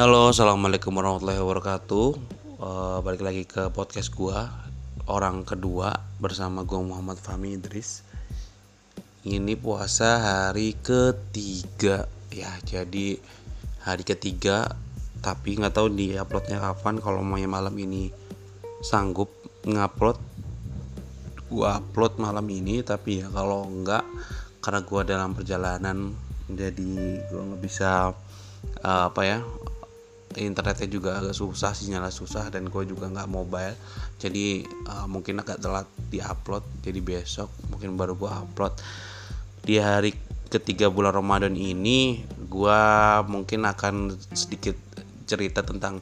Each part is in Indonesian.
Halo, assalamualaikum warahmatullahi wabarakatuh. Uh, balik lagi ke podcast gua, orang kedua bersama gua Muhammad Fahmi Idris. Ini puasa hari ketiga ya, jadi hari ketiga. Tapi nggak tahu di uploadnya kapan. Kalau mau malam ini sanggup ngupload, gua upload malam ini. Tapi ya kalau nggak, karena gua dalam perjalanan, jadi gua nggak bisa uh, apa ya internetnya juga agak susah sinyalnya susah dan gue juga nggak mobile. Jadi uh, mungkin agak telat di upload jadi besok mungkin baru gue upload. Di hari ketiga bulan Ramadan ini gue mungkin akan sedikit cerita tentang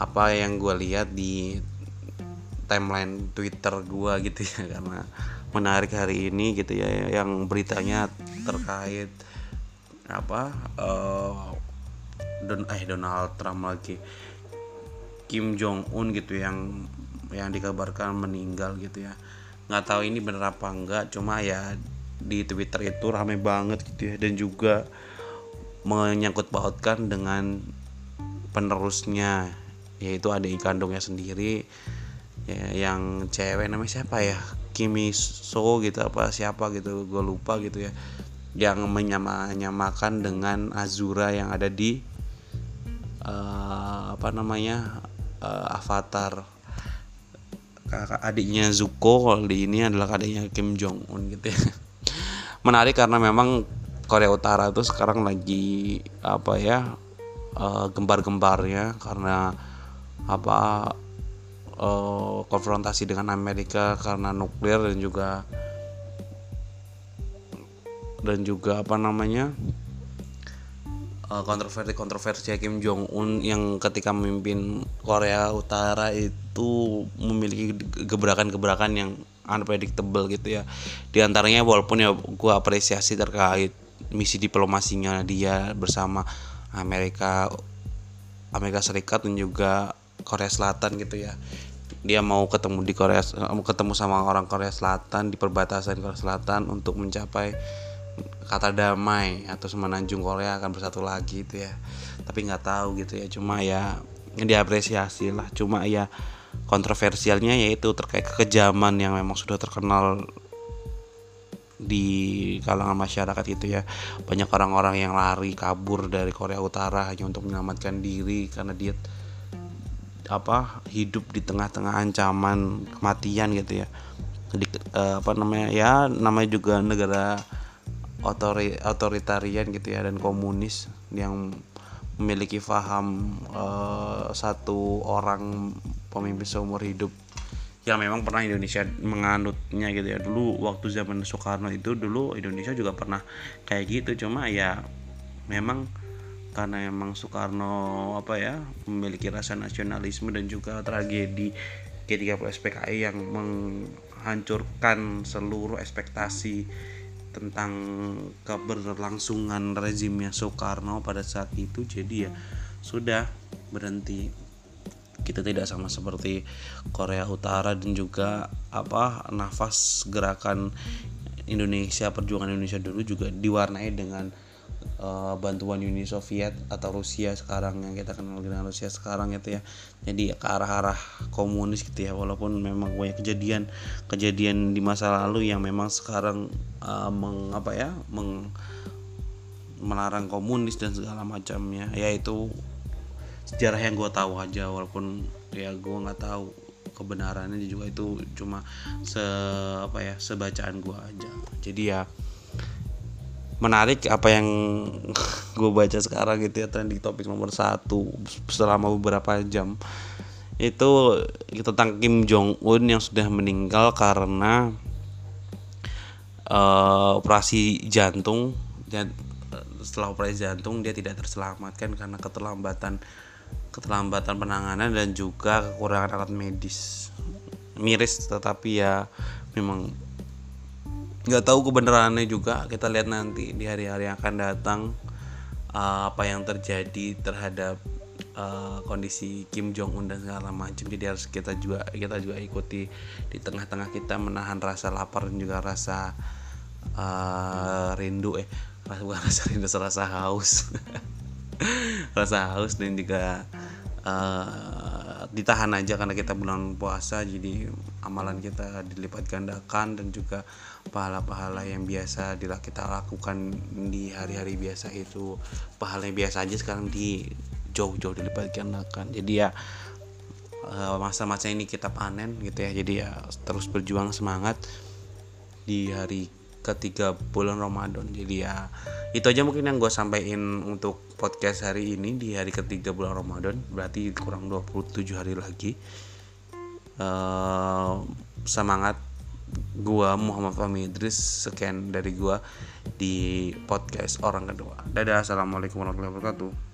apa yang gue lihat di timeline Twitter gue gitu ya. Karena menarik hari ini gitu ya yang beritanya terkait apa uh, Don eh Donald Trump lagi. Kim Jong Un gitu yang yang dikabarkan meninggal gitu ya. Nggak tahu ini bener apa enggak cuma ya di Twitter itu rame banget gitu ya. Dan juga menyangkut pautkan dengan penerusnya yaitu adik kandungnya sendiri ya, yang cewek namanya siapa ya? Kimi So gitu apa siapa gitu gue lupa gitu ya. Yang menyamakan dengan Azura yang ada di uh, apa namanya uh, Avatar. Kakak adiknya Zuko kalau di ini adalah adiknya Kim Jong Un gitu ya. Menarik karena memang Korea Utara itu sekarang lagi apa ya uh, gembar-gembarnya karena apa uh, konfrontasi dengan Amerika karena nuklir dan juga dan juga apa namanya kontroversi-kontroversi Kim Jong Un yang ketika memimpin Korea Utara itu memiliki gebrakan-gebrakan yang unpredictable gitu ya. Di antaranya walaupun ya gue apresiasi terkait misi diplomasinya dia bersama Amerika Amerika Serikat dan juga Korea Selatan gitu ya. Dia mau ketemu di Korea mau ketemu sama orang Korea Selatan di perbatasan Korea Selatan untuk mencapai kata damai atau semenanjung Korea akan bersatu lagi itu ya. Tapi nggak tahu gitu ya cuma ya diapresiasi lah. Cuma ya kontroversialnya yaitu terkait kekejaman yang memang sudah terkenal di kalangan masyarakat itu ya. Banyak orang-orang yang lari kabur dari Korea Utara hanya untuk menyelamatkan diri karena dia apa hidup di tengah-tengah ancaman kematian gitu ya. Jadi eh, apa namanya ya namanya juga negara otori otoritarian gitu ya dan komunis yang memiliki paham uh, satu orang pemimpin seumur hidup yang memang pernah Indonesia menganutnya gitu ya. Dulu waktu zaman Soekarno itu dulu Indonesia juga pernah kayak gitu. Cuma ya memang karena emang Soekarno apa ya memiliki rasa nasionalisme dan juga tragedi G30 SPKI yang menghancurkan seluruh ekspektasi tentang keberlangsungan rezimnya Soekarno pada saat itu jadi ya sudah berhenti. Kita tidak sama seperti Korea Utara dan juga apa nafas gerakan Indonesia perjuangan Indonesia dulu juga diwarnai dengan uh, bantuan Uni Soviet atau Rusia sekarang yang kita kenal dengan Rusia sekarang gitu ya. Jadi ke arah-arah komunis gitu ya walaupun memang banyak kejadian kejadian di masa lalu yang memang sekarang uh, meng apa ya meng, melarang komunis dan segala macamnya yaitu sejarah yang gue tahu aja walaupun ya gue nggak tahu kebenarannya juga itu cuma se apa ya sebacaan gue aja. Jadi ya menarik apa yang gue baca sekarang gitu ya trending topik nomor satu selama beberapa jam. Itu tentang Kim Jong Un yang sudah meninggal karena uh, operasi jantung. Dan setelah operasi jantung dia tidak terselamatkan karena keterlambatan keterlambatan penanganan dan juga kekurangan alat medis. Miris tetapi ya memang nggak tahu kebenarannya juga. Kita lihat nanti di hari-hari yang akan datang uh, apa yang terjadi terhadap uh, kondisi Kim Jong Un dan segala macam. Jadi harus kita juga kita juga ikuti di tengah-tengah kita menahan rasa lapar dan juga rasa uh, rindu eh bukan rasa rindu rasa haus. Rasa haus dan juga uh, ditahan aja karena kita bulan puasa jadi amalan kita dilipat gandakan dan juga pahala-pahala yang biasa kita lakukan di hari-hari biasa itu pahala yang biasa aja sekarang di jauh-jauh dilipat gandakan. Jadi ya uh, masa-masa ini kita panen gitu ya jadi ya terus berjuang semangat di hari ketiga bulan Ramadan. Jadi ya itu aja mungkin yang gue sampaikan untuk podcast hari ini di hari ketiga bulan Ramadan. Berarti kurang 27 hari lagi. Uh, semangat gua Muhammad Fahmi Idris sekian dari gua di podcast orang kedua. Dadah assalamualaikum warahmatullahi wabarakatuh